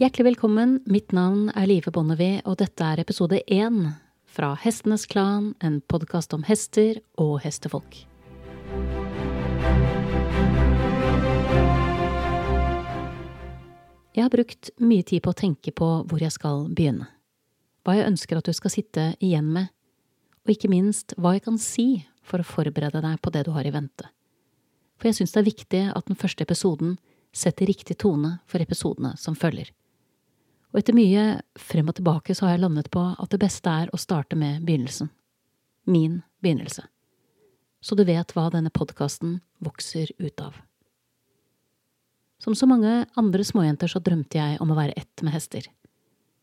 Hjertelig velkommen, mitt navn er Live Bonnevie, og dette er episode én fra Hestenes Klan, en podkast om hester og hestefolk. Jeg har brukt mye tid på å tenke på hvor jeg skal begynne, hva jeg ønsker at du skal sitte igjen med, og ikke minst hva jeg kan si for å forberede deg på det du har i vente. For jeg syns det er viktig at den første episoden setter riktig tone for episodene som følger. Og etter mye frem og tilbake så har jeg landet på at det beste er å starte med begynnelsen. Min begynnelse. Så du vet hva denne podkasten vokser ut av. Som så mange andre småjenter så drømte jeg om å være ett med hester.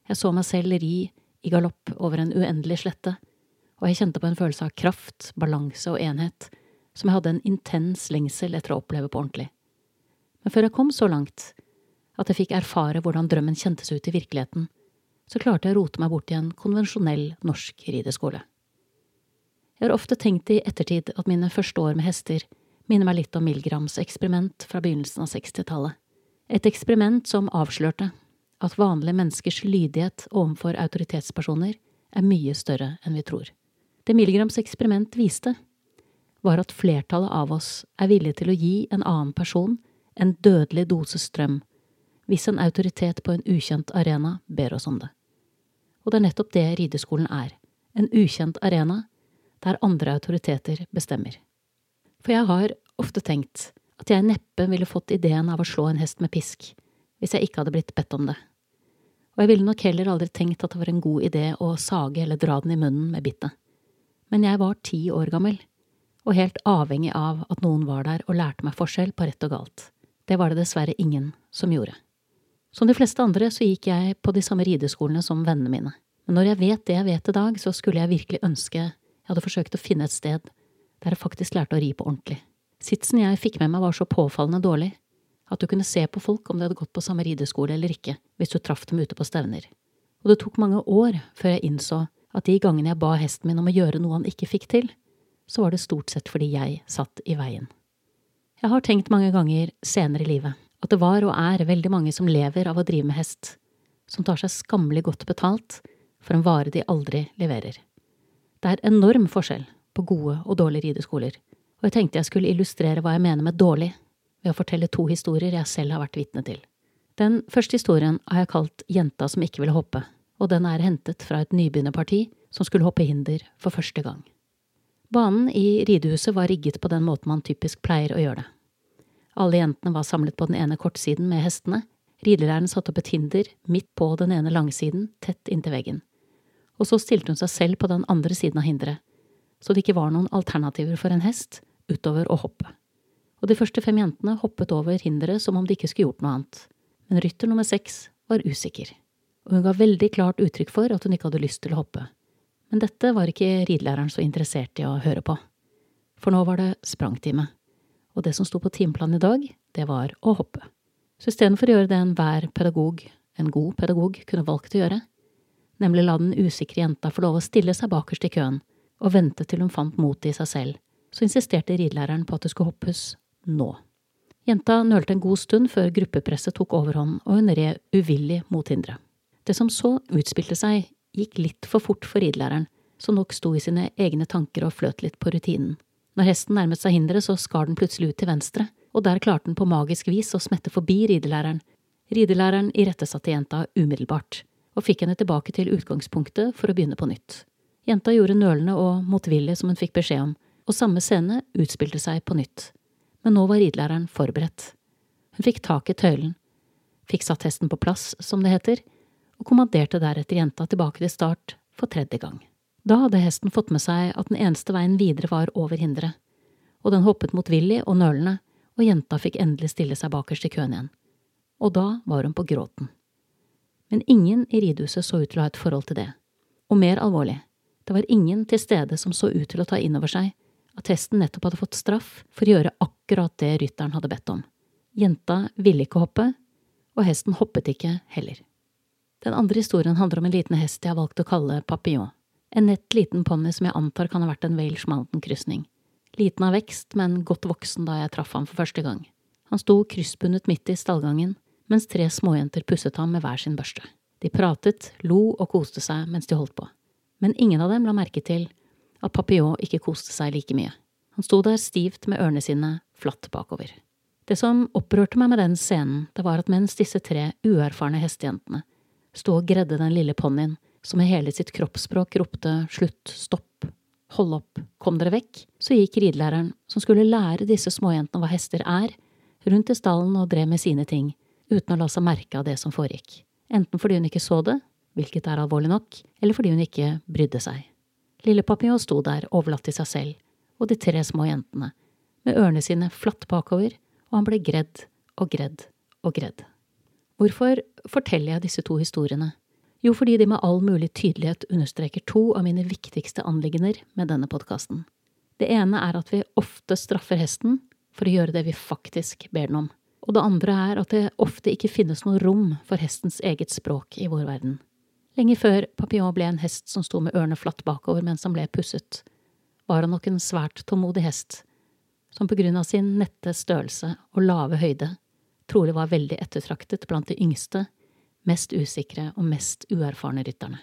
Jeg så meg selv ri i galopp over en uendelig slette, og jeg kjente på en følelse av kraft, balanse og enhet som jeg hadde en intens lengsel etter å oppleve på ordentlig. Men før jeg kom så langt, at jeg fikk erfare hvordan drømmen kjentes ut i virkeligheten, så klarte jeg å rote meg bort i en konvensjonell norsk rideskole. Jeg har ofte tenkt i ettertid at mine første år med hester minner meg litt om Milgrams eksperiment fra begynnelsen av 60-tallet. Et eksperiment som avslørte at vanlige menneskers lydighet overfor autoritetspersoner er mye større enn vi tror. Det Milgrams eksperiment viste, var at flertallet av oss er villige til å gi en annen person en dødelig dose strøm hvis en autoritet på en ukjent arena ber oss om det. Og det er nettopp det rideskolen er, en ukjent arena der andre autoriteter bestemmer. For jeg har ofte tenkt at jeg neppe ville fått ideen av å slå en hest med pisk hvis jeg ikke hadde blitt bedt om det. Og jeg ville nok heller aldri tenkt at det var en god idé å sage eller dra den i munnen med bittet. Men jeg var ti år gammel, og helt avhengig av at noen var der og lærte meg forskjell på rett og galt. Det var det dessverre ingen som gjorde. Som de fleste andre så gikk jeg på de samme rideskolene som vennene mine, men når jeg vet det jeg vet i dag, så skulle jeg virkelig ønske jeg hadde forsøkt å finne et sted der jeg faktisk lærte å ri på ordentlig. Sitsen jeg fikk med meg var så påfallende dårlig at du kunne se på folk om de hadde gått på samme rideskole eller ikke, hvis du traff dem ute på stevner. Og det tok mange år før jeg innså at de gangene jeg ba hesten min om å gjøre noe han ikke fikk til, så var det stort sett fordi jeg satt i veien. Jeg har tenkt mange ganger senere i livet at det var og er veldig mange som lever av å drive med hest, som tar seg skammelig godt betalt for en vare de aldri leverer. Det er enorm forskjell på gode og dårlige rideskoler, og jeg tenkte jeg skulle illustrere hva jeg mener med dårlig, ved å fortelle to historier jeg selv har vært vitne til. Den første historien har jeg kalt Jenta som ikke ville hoppe, og den er hentet fra et nybegynnerparti som skulle hoppe hinder for første gang. Banen i ridehuset var rigget på den måten man typisk pleier å gjøre det. Alle jentene var samlet på den ene kortsiden med hestene. Ridelæreren satte opp et hinder midt på den ene langsiden, tett inntil veggen. Og så stilte hun seg selv på den andre siden av hinderet, så det ikke var noen alternativer for en hest utover å hoppe. Og de første fem jentene hoppet over hinderet som om de ikke skulle gjort noe annet. Men rytter nummer seks var usikker, og hun ga veldig klart uttrykk for at hun ikke hadde lyst til å hoppe. Men dette var ikke ridelæreren så interessert i å høre på, for nå var det sprangtime og det som sto på timeplanen i dag, det var å hoppe. Så istedenfor å gjøre det enhver pedagog, en god pedagog, kunne valgt å gjøre, nemlig la den usikre jenta få lov å stille seg bakerst i køen og vente til hun fant motet i seg selv, så insisterte ridelæreren på at det skulle hoppes nå. Jenta nølte en god stund før gruppepresset tok overhånd og hun red uvillig mot hinderet. Det som så utspilte seg, gikk litt for fort for ridelæreren, som nok sto i sine egne tanker og fløt litt på rutinen. Når hesten nærmet seg hinderet, så skar den plutselig ut til venstre, og der klarte den på magisk vis å smette forbi ridelæreren. Ridelæreren irettesatte jenta umiddelbart, og fikk henne tilbake til utgangspunktet for å begynne på nytt. Jenta gjorde nølende og motvillig som hun fikk beskjed om, og samme scene utspilte seg på nytt. Men nå var ridelæreren forberedt. Hun fikk tak i tøylen, fikk satt hesten på plass, som det heter, og kommanderte deretter jenta tilbake til start for tredje gang. Da hadde hesten fått med seg at den eneste veien videre var over hinderet, og den hoppet motvillig og nølende, og jenta fikk endelig stille seg bakerst i køen igjen. Og da var hun på gråten. Men ingen i ridehuset så ut til å ha et forhold til det. Og mer alvorlig, det var ingen til stede som så ut til å ta inn over seg at hesten nettopp hadde fått straff for å gjøre akkurat det rytteren hadde bedt om. Jenta ville ikke hoppe, og hesten hoppet ikke heller. Den andre historien handler om en liten hest jeg har valgt å kalle Papillon. En nett liten ponni som jeg antar kan ha vært en Wales Mountain-krysning. Liten av vekst, men godt voksen da jeg traff ham for første gang. Han sto kryssbundet midt i stallgangen, mens tre småjenter pusset ham med hver sin børste. De pratet, lo og koste seg mens de holdt på, men ingen av dem la merke til at Papillon ikke koste seg like mye. Han sto der stivt med ørene sine flatt bakover. Det som opprørte meg med den scenen, det var at mens disse tre uerfarne hestejentene sto og gredde den lille ponnien, som med hele sitt kroppsspråk ropte slutt, stopp, hold opp, kom dere vekk, så gikk ridelæreren, som skulle lære disse småjentene hva hester er, rundt i stallen og drev med sine ting, uten å la seg merke av det som foregikk, enten fordi hun ikke så det, hvilket er alvorlig nok, eller fordi hun ikke brydde seg. Lille Papillon sto der, overlatt til seg selv, og de tre små jentene, med ørene sine flatt bakover, og han ble gredd og gredd og gredd. Hvorfor forteller jeg disse to historiene? Jo, fordi de med all mulig tydelighet understreker to av mine viktigste anliggender med denne podkasten. Det ene er at vi ofte straffer hesten for å gjøre det vi faktisk ber den om, og det andre er at det ofte ikke finnes noe rom for hestens eget språk i vår verden. Lenge før Papillon ble en hest som sto med ørene flatt bakover mens han ble pusset, var han nok en svært tålmodig hest, som på grunn av sin nette størrelse og lave høyde trolig var veldig ettertraktet blant de yngste, mest usikre og mest uerfarne rytterne.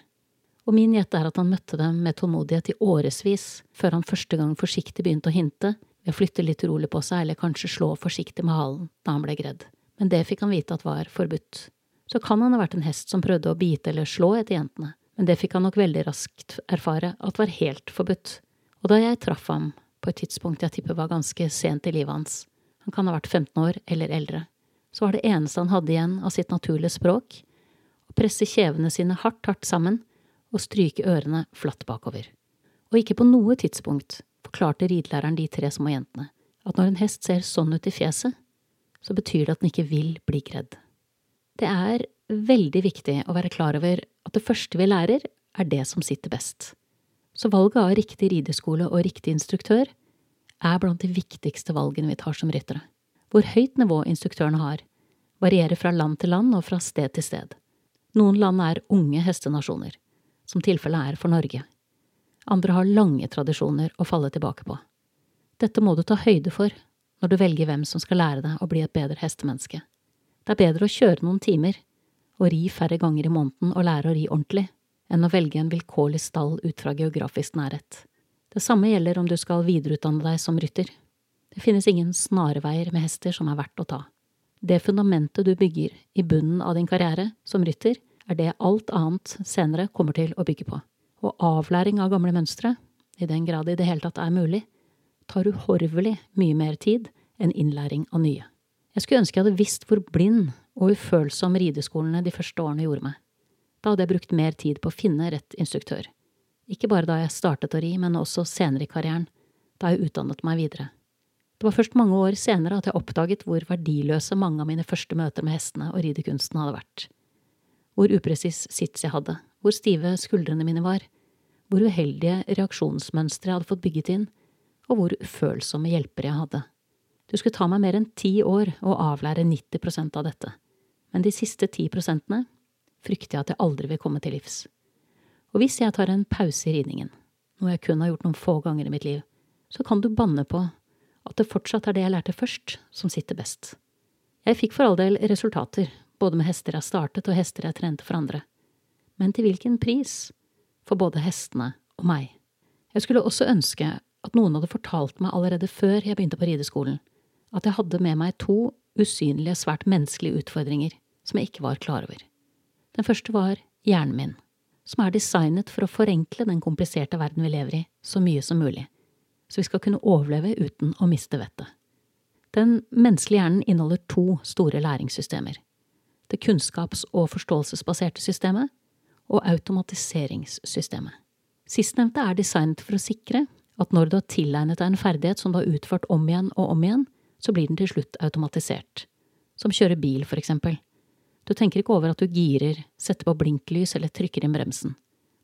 Og min gjett er at han møtte dem med tålmodighet i årevis før han første gang forsiktig begynte å hinte ved å flytte litt rolig på seg eller kanskje slå forsiktig med halen da han ble gredd, men det fikk han vite at var forbudt så kan han ha vært en hest som prøvde å bite eller slå etter jentene, men det fikk han nok veldig raskt erfare at var helt forbudt. Og da jeg traff ham, på et tidspunkt jeg tipper var ganske sent i livet hans, han kan ha vært 15 år eller eldre, så var det eneste han hadde igjen av sitt naturlige språk, presse kjevene sine hardt, hardt sammen og stryke ørene flatt bakover. Og ikke på noe tidspunkt forklarte ridelæreren de tre små jentene at når en hest ser sånn ut i fjeset, så betyr det at den ikke vil bli gredd. Det er veldig viktig å være klar over at det første vi lærer, er det som sitter best. Så valget av riktig rideskole og riktig instruktør er blant de viktigste valgene vi tar som ryttere. Hvor høyt nivå instruktørene har, varierer fra land til land og fra sted til sted. Noen land er unge hestenasjoner, som tilfellet er for Norge. Andre har lange tradisjoner å falle tilbake på. Dette må du ta høyde for når du velger hvem som skal lære deg å bli et bedre hestemenneske. Det er bedre å kjøre noen timer og ri færre ganger i måneden og lære å ri ordentlig, enn å velge en vilkårlig stall ut fra geografisk nærhet. Det samme gjelder om du skal videreutdanne deg som rytter. Det finnes ingen snarveier med hester som er verdt å ta. Det fundamentet du bygger i bunnen av din karriere som rytter, er det alt annet senere kommer til å bygge på. Og avlæring av gamle mønstre, i den grad det i det hele tatt er mulig, tar uhorvelig mye mer tid enn innlæring av nye. Jeg skulle ønske jeg hadde visst hvor blind og ufølsom rideskolene de første årene gjorde meg. Da hadde jeg brukt mer tid på å finne rett instruktør. Ikke bare da jeg startet å ri, men også senere i karrieren, da jeg utdannet meg videre. Det var først mange år senere at jeg oppdaget hvor verdiløse mange av mine første møter med hestene og ridekunsten hadde vært. Hvor upresis sits jeg hadde, hvor stive skuldrene mine var, hvor uheldige reaksjonsmønstre jeg hadde fått bygget inn, og hvor ufølsomme hjelpere jeg hadde. Det skulle ta meg mer enn ti år å avlære 90% av dette, men de siste ti prosentene frykter jeg at jeg aldri vil komme til livs. Og hvis jeg tar en pause i ridningen, noe jeg kun har gjort noen få ganger i mitt liv, så kan du banne på at det fortsatt er det jeg lærte først, som sitter best. Jeg fikk for all del resultater, både med hester jeg startet og hester jeg trente for andre. Men til hvilken pris? For både hestene og meg. Jeg skulle også ønske at noen hadde fortalt meg allerede før jeg begynte på rideskolen, at jeg hadde med meg to usynlige, svært menneskelige utfordringer som jeg ikke var klar over. Den første var hjernen min, som er designet for å forenkle den kompliserte verden vi lever i, så mye som mulig, så vi skal kunne overleve uten å miste vettet. Den menneskelige hjernen inneholder to store læringssystemer. Det kunnskaps- og forståelsesbaserte systemet og automatiseringssystemet. Sistnevnte er designet for å sikre at når du har tilegnet deg en ferdighet som du har utført om igjen og om igjen, så blir den til slutt automatisert. Som kjøre bil, for eksempel. Du tenker ikke over at du girer, setter på blinklys eller trykker inn bremsen.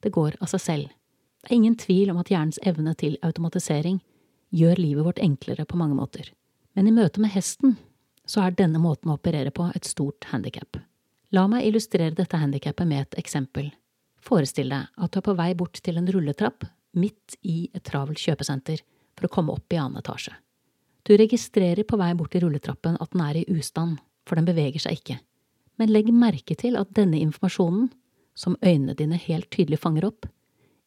Det går av seg selv. Det er ingen tvil om at hjernens evne til automatisering gjør livet vårt enklere på mange måter. Men i møte med hesten så er denne måten å operere på et stort handikap. La meg illustrere dette handikappet med et eksempel. Forestill deg at du er på vei bort til en rulletrapp midt i et travelt kjøpesenter for å komme opp i annen etasje. Du registrerer på vei bort til rulletrappen at den er i ustand, for den beveger seg ikke. Men legg merke til at denne informasjonen, som øynene dine helt tydelig fanger opp,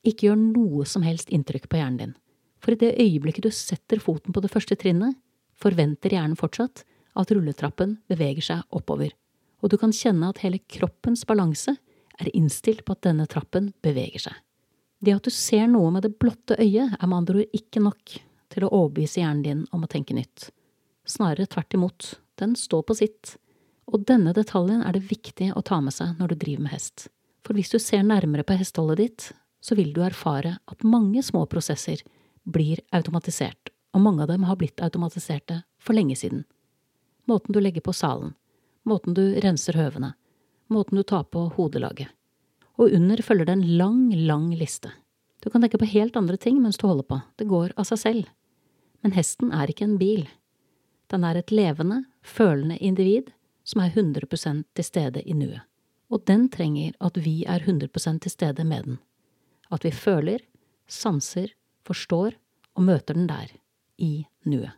ikke gjør noe som helst inntrykk på hjernen din. For i det øyeblikket du setter foten på det første trinnet, forventer hjernen fortsatt at rulletrappen beveger seg oppover, og du kan kjenne at hele kroppens balanse er innstilt på at denne trappen beveger seg. Det at du ser noe med det blotte øyet, er med andre ord ikke nok til å overbevise hjernen din om å tenke nytt. Snarere tvert imot, den står på sitt, og denne detaljen er det viktig å ta med seg når du driver med hest. For hvis du ser nærmere på hesteholdet ditt, så vil du erfare at mange små prosesser blir automatisert, og mange av dem har blitt automatiserte for lenge siden. Måten du legger på salen, måten du renser høvene, måten du tar på hodelaget. Og under følger det en lang, lang liste. Du kan tenke på helt andre ting mens du holder på, det går av seg selv. Men hesten er ikke en bil. Den er et levende, følende individ som er 100% til stede i nuet. Og den trenger at vi er 100% til stede med den. At vi føler, sanser, forstår og møter den der, i nuet.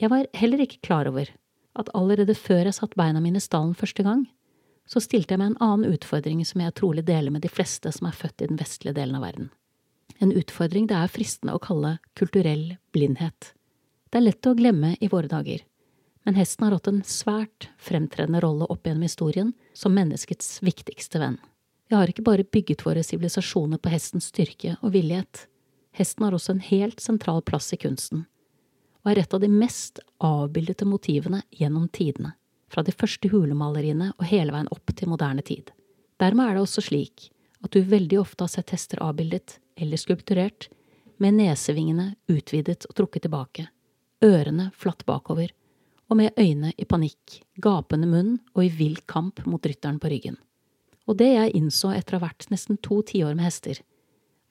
Jeg var heller ikke klar over at allerede før jeg satte beina mine i stallen første gang, så stilte jeg meg en annen utfordring som jeg trolig deler med de fleste som er født i den vestlige delen av verden en utfordring det er fristende å kalle kulturell blindhet. Det er lett å glemme i våre dager, men hesten har hatt en svært fremtredende rolle opp gjennom historien som menneskets viktigste venn. Vi har ikke bare bygget våre sivilisasjoner på hestens styrke og villighet, hesten har også en helt sentral plass i kunsten, og er et av de mest avbildete motivene gjennom tidene, fra de første hulemaleriene og hele veien opp til moderne tid. Dermed er det også slik at du veldig ofte har sett hester avbildet eller skulpturert, med nesevingene utvidet og trukket tilbake, ørene flatt bakover, og med øyne i panikk, gapende munn og i vill kamp mot rytteren på ryggen. Og det jeg innså etter å ha vært nesten to tiår med hester,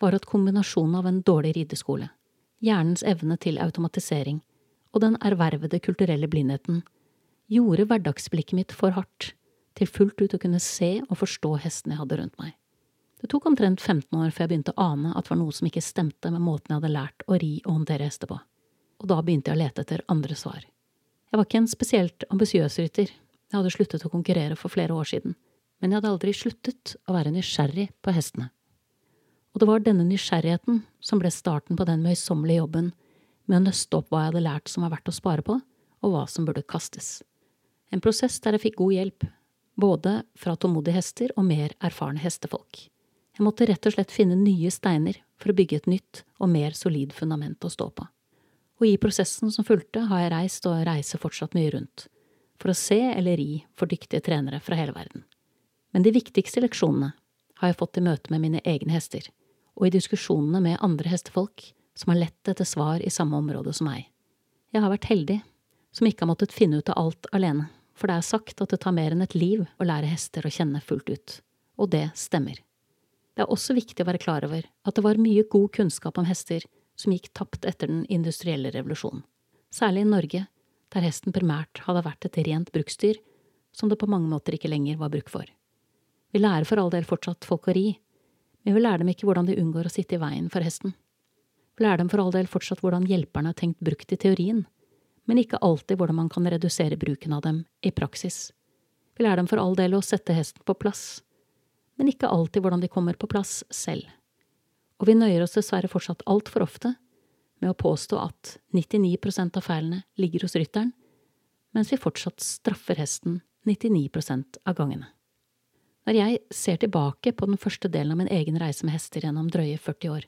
var at kombinasjonen av en dårlig rideskole, hjernens evne til automatisering og den ervervede kulturelle blindheten gjorde hverdagsblikket mitt for hardt til fullt ut å kunne se og forstå hestene jeg hadde rundt meg. Det tok omtrent 15 år før jeg begynte å ane at det var noe som ikke stemte med måten jeg hadde lært å ri og håndtere hester på, og da begynte jeg å lete etter andre svar. Jeg var ikke en spesielt ambisiøs rytter, jeg hadde sluttet å konkurrere for flere år siden, men jeg hadde aldri sluttet å være nysgjerrig på hestene. Og det var denne nysgjerrigheten som ble starten på den møysommelige jobben med å nøste opp hva jeg hadde lært som var verdt å spare på, og hva som burde kastes. En prosess der jeg fikk god hjelp, både fra tålmodige hester og mer erfarne hestefolk. Jeg måtte rett og slett finne nye steiner for å bygge et nytt og mer solid fundament å stå på. Og i prosessen som fulgte, har jeg reist og reiser fortsatt mye rundt, for å se eller ri for dyktige trenere fra hele verden. Men de viktigste leksjonene har jeg fått i møte med mine egne hester, og i diskusjonene med andre hestefolk som har lett etter svar i samme område som meg. Jeg har vært heldig som ikke har måttet finne ut av alt alene, for det er sagt at det tar mer enn et liv å lære hester å kjenne fullt ut, og det stemmer. Det er også viktig å være klar over at det var mye god kunnskap om hester som gikk tapt etter den industrielle revolusjonen, særlig i Norge, der hesten primært hadde vært et rent bruksdyr som det på mange måter ikke lenger var bruk for. Vi lærer for all del fortsatt folk å ri, men vi lærer dem ikke hvordan de unngår å sitte i veien for hesten. Vi lærer dem for all del fortsatt hvordan hjelperne er tenkt brukt i teorien, men ikke alltid hvordan man kan redusere bruken av dem i praksis. Vi lærer dem for all del å sette hesten på plass, men ikke alltid hvordan de kommer på plass selv. Og vi nøyer oss dessverre fortsatt altfor ofte med å påstå at 99% av feilene ligger hos rytteren, mens vi fortsatt straffer hesten 99% av gangene. Når jeg ser tilbake på den første delen av min egen reise med hester gjennom drøye 40 år,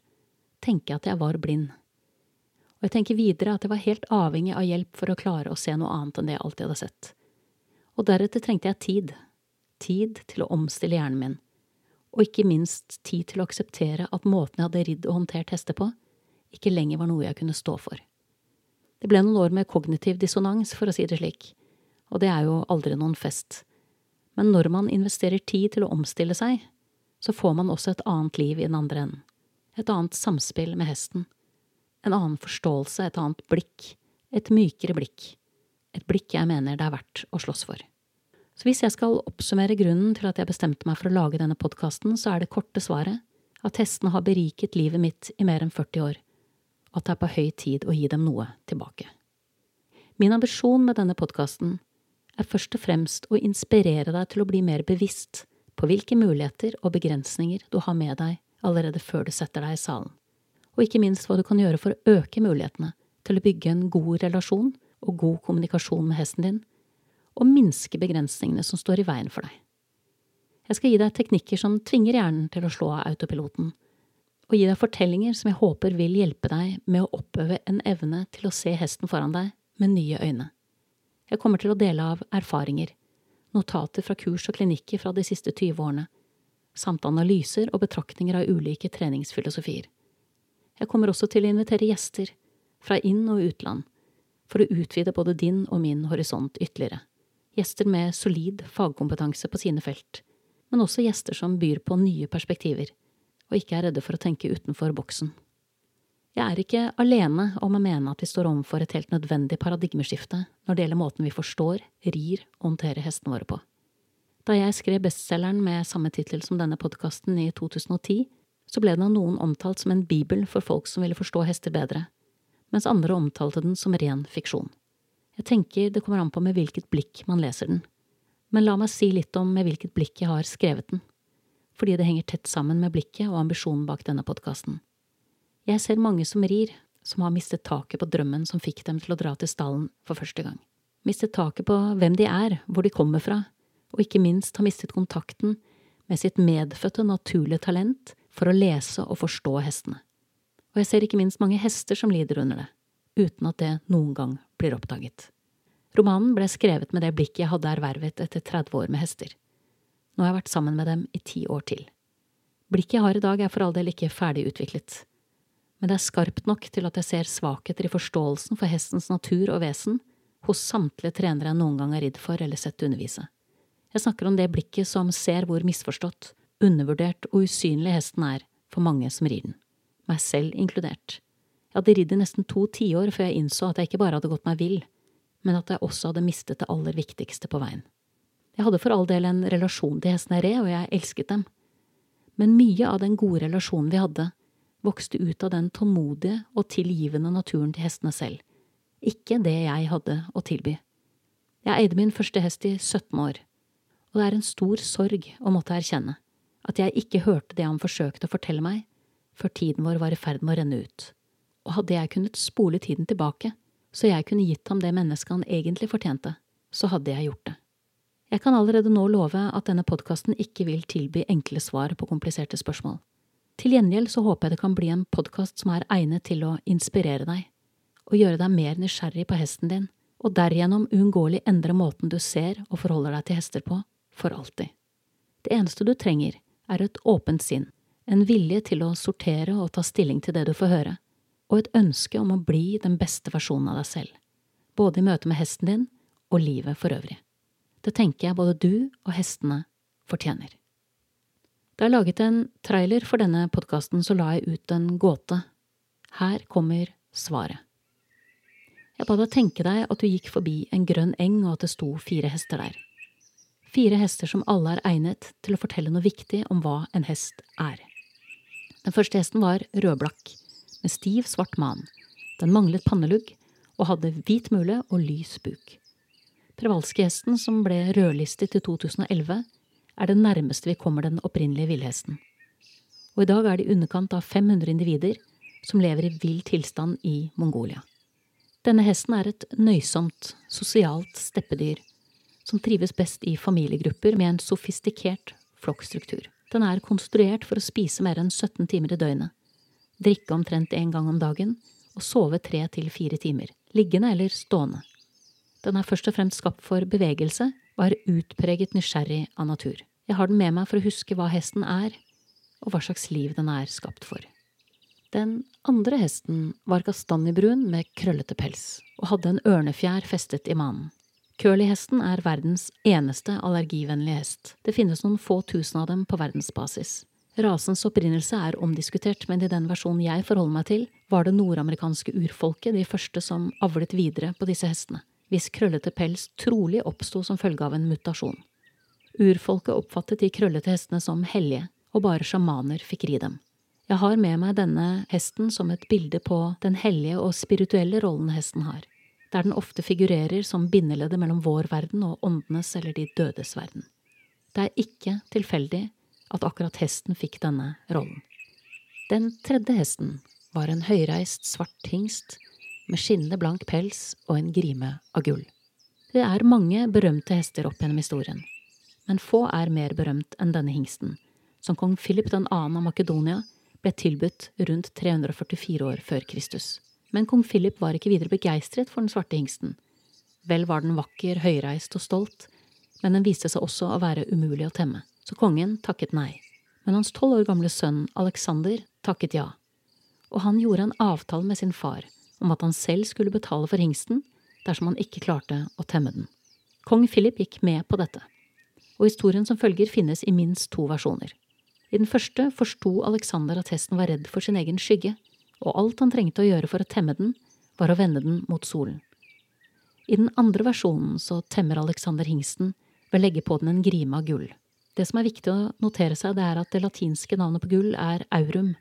tenker jeg at jeg var blind. Og jeg tenker videre at jeg var helt avhengig av hjelp for å klare å se noe annet enn det jeg alltid hadde sett. Og deretter trengte jeg tid. Tid til å omstille hjernen min og ikke minst tid til å akseptere at måten jeg hadde ridd og håndtert hester på, ikke lenger var noe jeg kunne stå for. Det ble noen år med kognitiv dissonans, for å si det slik, og det er jo aldri noen fest. Men når man investerer tid til å omstille seg, så får man også et annet liv i den andre enden, et annet samspill med hesten, en annen forståelse, et annet blikk, et mykere blikk, et blikk jeg mener det er verdt å slåss for. Så hvis jeg skal oppsummere grunnen til at jeg bestemte meg for å lage denne podkasten, så er det korte svaret at hestene har beriket livet mitt i mer enn 40 år, og at det er på høy tid å gi dem noe tilbake. Min ambisjon med denne podkasten er først og fremst å inspirere deg til å bli mer bevisst på hvilke muligheter og begrensninger du har med deg allerede før du setter deg i salen, og ikke minst hva du kan gjøre for å øke mulighetene til å bygge en god relasjon og god kommunikasjon med hesten din, og minske begrensningene som står i veien for deg. Jeg skal gi deg teknikker som tvinger hjernen til å slå av autopiloten, og gi deg fortellinger som jeg håper vil hjelpe deg med å oppøve en evne til å se hesten foran deg med nye øyne. Jeg kommer til å dele av erfaringer, notater fra kurs og klinikker fra de siste 20 årene, samt analyser og betraktninger av ulike treningsfilosofier. Jeg kommer også til å invitere gjester, fra inn- og utland, for å utvide både din og min horisont ytterligere. Gjester med solid fagkompetanse på sine felt, men også gjester som byr på nye perspektiver, og ikke er redde for å tenke utenfor boksen. Jeg er ikke alene om å mene at vi står overfor et helt nødvendig paradigmeskifte når det gjelder måten vi forstår, rir og håndterer hestene våre på. Da jeg skrev bestselgeren med samme tittel som denne podkasten i 2010, så ble den av noen omtalt som en bibel for folk som ville forstå hester bedre, mens andre omtalte den som ren fiksjon. Jeg tenker det kommer an på med hvilket blikk man leser den, men la meg si litt om med hvilket blikk jeg har skrevet den, fordi det henger tett sammen med blikket og ambisjonen bak denne podkasten. Jeg ser mange som rir, som har mistet taket på drømmen som fikk dem til å dra til stallen for første gang. Mistet taket på hvem de er, hvor de kommer fra, og ikke minst har mistet kontakten med sitt medfødte naturlige talent for å lese og forstå hestene. Og jeg ser ikke minst mange hester som lider under det, uten at det noen gang blir oppdaget. Romanen ble skrevet med det blikket jeg hadde ervervet etter 30 år med hester. Nå har jeg vært sammen med dem i ti år til. Blikket jeg har i dag er for all del ikke ferdig utviklet men det er skarpt nok til at jeg ser svakheter i forståelsen for hestens natur og vesen hos samtlige trenere jeg noen gang har ridd for eller sett undervise. Jeg snakker om det blikket som ser hvor misforstått, undervurdert og usynlig hesten er for mange som rir den, meg selv inkludert. Jeg hadde ridd i nesten to tiår før jeg innså at jeg ikke bare hadde gått meg vill, men at jeg også hadde mistet det aller viktigste på veien. Jeg hadde for all del en relasjon til hestene jeg red, og jeg elsket dem, men mye av den gode relasjonen vi hadde, vokste ut av den tålmodige og tilgivende naturen til hestene selv, ikke det jeg hadde å tilby. Jeg eide min første hest i 17 år, og det er en stor sorg å måtte erkjenne at jeg ikke hørte det han forsøkte å fortelle meg før tiden vår var i ferd med å renne ut, og hadde jeg kunnet spole tiden tilbake så jeg kunne gitt ham det mennesket han egentlig fortjente, så hadde jeg gjort det. Jeg kan allerede nå love at denne podkasten ikke vil tilby enkle svar på kompliserte spørsmål. Til gjengjeld så håper jeg det kan bli en podkast som er egnet til å inspirere deg, og gjøre deg mer nysgjerrig på hesten din, og derigjennom uunngåelig endre måten du ser og forholder deg til hester på, for alltid. Det eneste du trenger, er et åpent sinn, en vilje til å sortere og ta stilling til det du får høre, og et ønske om å bli den beste versjonen av deg selv, både i møte med hesten din og livet for øvrig. Det tenker jeg både du og hestene fortjener. Da jeg laget en trailer for denne podkasten, så la jeg ut en gåte. Her kommer svaret. Jeg ba deg tenke deg at du gikk forbi en grønn eng og at det sto fire hester der. Fire hester som alle er egnet til å fortelle noe viktig om hva en hest er. Den første hesten var rødblakk, med stiv, svart man. Den manglet pannelugg og hadde hvit mule og lys buk. Prevalske-hesten, som ble rødlistet i 2011, er det nærmeste vi kommer den opprinnelige villhesten. Og i dag er det i underkant av 500 individer som lever i vill tilstand i Mongolia. Denne hesten er et nøysomt, sosialt steppedyr som trives best i familiegrupper med en sofistikert flokkstruktur. Den er konstruert for å spise mer enn 17 timer i døgnet, drikke omtrent én gang om dagen og sove tre til fire timer, liggende eller stående. Den er først og fremst skapt for bevegelse er utpreget nysgjerrig av natur. Jeg har den med meg for å huske hva hesten er, og hva slags liv den er skapt for. Den andre hesten var kastanjebrun med krøllete pels og hadde en ørnefjær festet i manen. Curly-hesten er verdens eneste allergivennlige hest. Det finnes noen få tusen av dem på verdensbasis. Rasens opprinnelse er omdiskutert, men i den versjonen jeg forholder meg til, var det nordamerikanske urfolket de første som avlet videre på disse hestene hvis krøllete pels trolig oppsto som følge av en mutasjon. Urfolket oppfattet de krøllete hestene som hellige, og bare sjamaner fikk ri dem. Jeg har med meg denne hesten som et bilde på den hellige og spirituelle rollen hesten har. der den ofte figurerer som bindeleddet mellom vår verden og åndenes eller de dødes verden. Det er ikke tilfeldig at akkurat hesten fikk denne rollen. Den tredje hesten var en høyreist svart hingst med skinnende blank pels og en grime av gull. Det er mange berømte hester opp gjennom historien, men få er mer berømt enn denne hingsten, som kong Philip 2. av Makedonia ble tilbudt rundt 344 år før Kristus. Men kong Philip var ikke videre begeistret for den svarte hingsten. Vel var den vakker, høyreist og stolt, men den viste seg også å være umulig å temme, så kongen takket nei. Men hans tolv år gamle sønn Alexander takket ja, og han gjorde en avtale med sin far om at han selv skulle betale for hingsten dersom han ikke klarte å temme den. Kong Philip gikk med på dette, og historien som følger finnes i minst to versjoner. I den første forsto Alexander at hesten var redd for sin egen skygge, og alt han trengte å gjøre for å temme den, var å vende den mot solen. I den andre versjonen så temmer Alexander hingsten ved å legge på den en grime av gull. Det som er viktig å notere seg, det er at det latinske navnet på gull er aurum,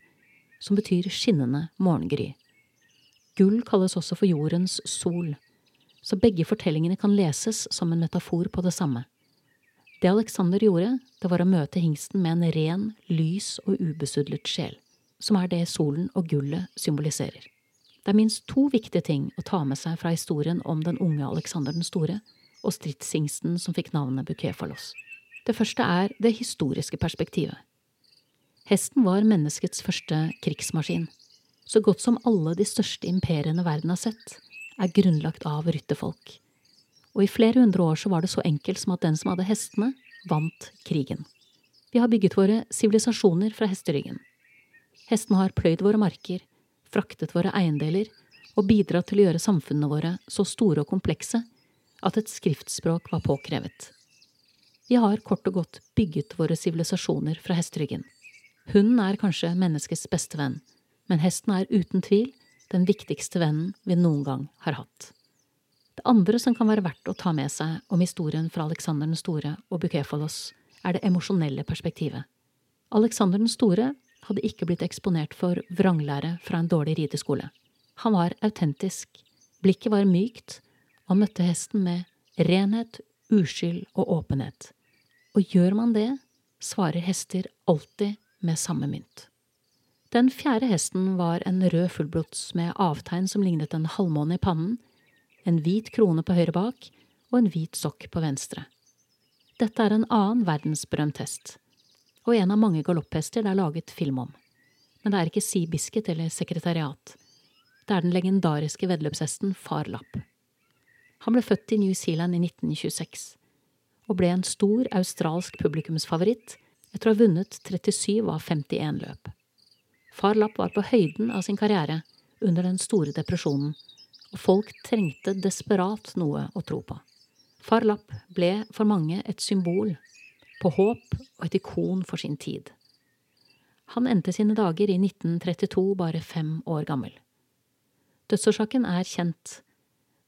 som betyr skinnende morgengry. Gull kalles også for jordens sol, så begge fortellingene kan leses som en metafor på det samme. Det Alexander gjorde, det var å møte hingsten med en ren, lys og ubesudlet sjel, som er det solen og gullet symboliserer. Det er minst to viktige ting å ta med seg fra historien om den unge Alexander den store og stridshingsten som fikk navnet Bukefalos. Det første er det historiske perspektivet. Hesten var menneskets første krigsmaskin. Så godt som alle de største imperiene verden har sett, er grunnlagt av rytterfolk og i flere hundre år så var det så enkelt som at den som hadde hestene, vant krigen. Vi har bygget våre sivilisasjoner fra hesteryggen. Hestene har pløyd våre marker, fraktet våre eiendeler og bidratt til å gjøre samfunnene våre så store og komplekse at et skriftspråk var påkrevet. Vi har kort og godt bygget våre sivilisasjoner fra hesteryggen. Hunden er kanskje menneskets beste venn, men hesten er uten tvil den viktigste vennen vi noen gang har hatt. Det andre som kan være verdt å ta med seg om historien fra Alexander den store og Bukefalos, er det emosjonelle perspektivet. Alexander den store hadde ikke blitt eksponert for vranglære fra en dårlig rideskole. Han var autentisk, blikket var mykt, og han møtte hesten med renhet, uskyld og åpenhet. Og gjør man det, svarer hester alltid med samme mynt. Den fjerde hesten var en rød fullblods med avtegn som lignet en halvmåne i pannen, en hvit krone på høyre bak og en hvit sokk på venstre. Dette er en annen verdensberømt hest, og en av mange galopphester det er laget film om. Men det er ikke Sea Biscuit eller Sekretariat. Det er den legendariske veddeløpshesten Far Lapp. Han ble født i New Zealand i 1926, og ble en stor australsk publikumsfavoritt etter å ha vunnet 37 av 51 løp. Far Lapp var på høyden av sin karriere under den store depresjonen og folk trengte desperat noe å tro på. Far Lapp ble for mange et symbol på håp og et ikon for sin tid. Han endte sine dager i 1932, bare fem år gammel. Dødsårsaken er kjent,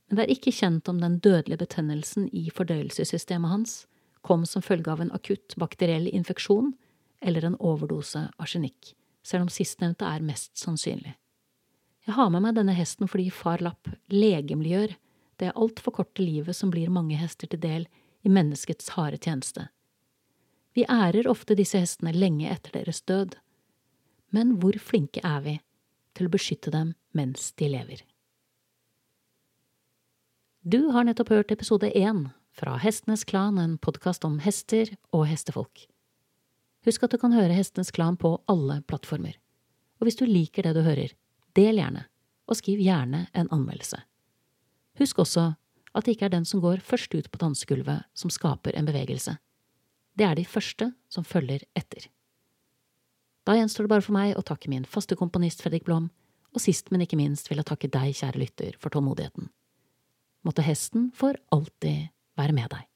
men det er ikke kjent om den dødelige betennelsen i fordøyelsessystemet hans kom som følge av en akutt bakteriell infeksjon eller en overdose arsenikk, selv om sistnevnte er mest sannsynlig. Jeg har med meg denne hesten fordi far Lapp legemliggjør det altfor korte livet som blir mange hester til del i menneskets harde tjeneste. Vi ærer ofte disse hestene lenge etter deres død, men hvor flinke er vi til å beskytte dem mens de lever? Du har nettopp hørt episode én fra Hestenes Klan, en podkast om hester og hestefolk. Husk at du kan høre Hestenes Klan på alle plattformer. Og hvis du liker det du hører, Del gjerne, og skriv gjerne en anmeldelse. Husk også at det ikke er den som går først ut på dansegulvet som skaper en bevegelse. Det er de første som følger etter. Da gjenstår det bare for meg å takke min faste komponist Fredrik Blom, og sist, men ikke minst vil jeg takke deg, kjære lytter, for tålmodigheten. Måtte hesten for alltid være med deg.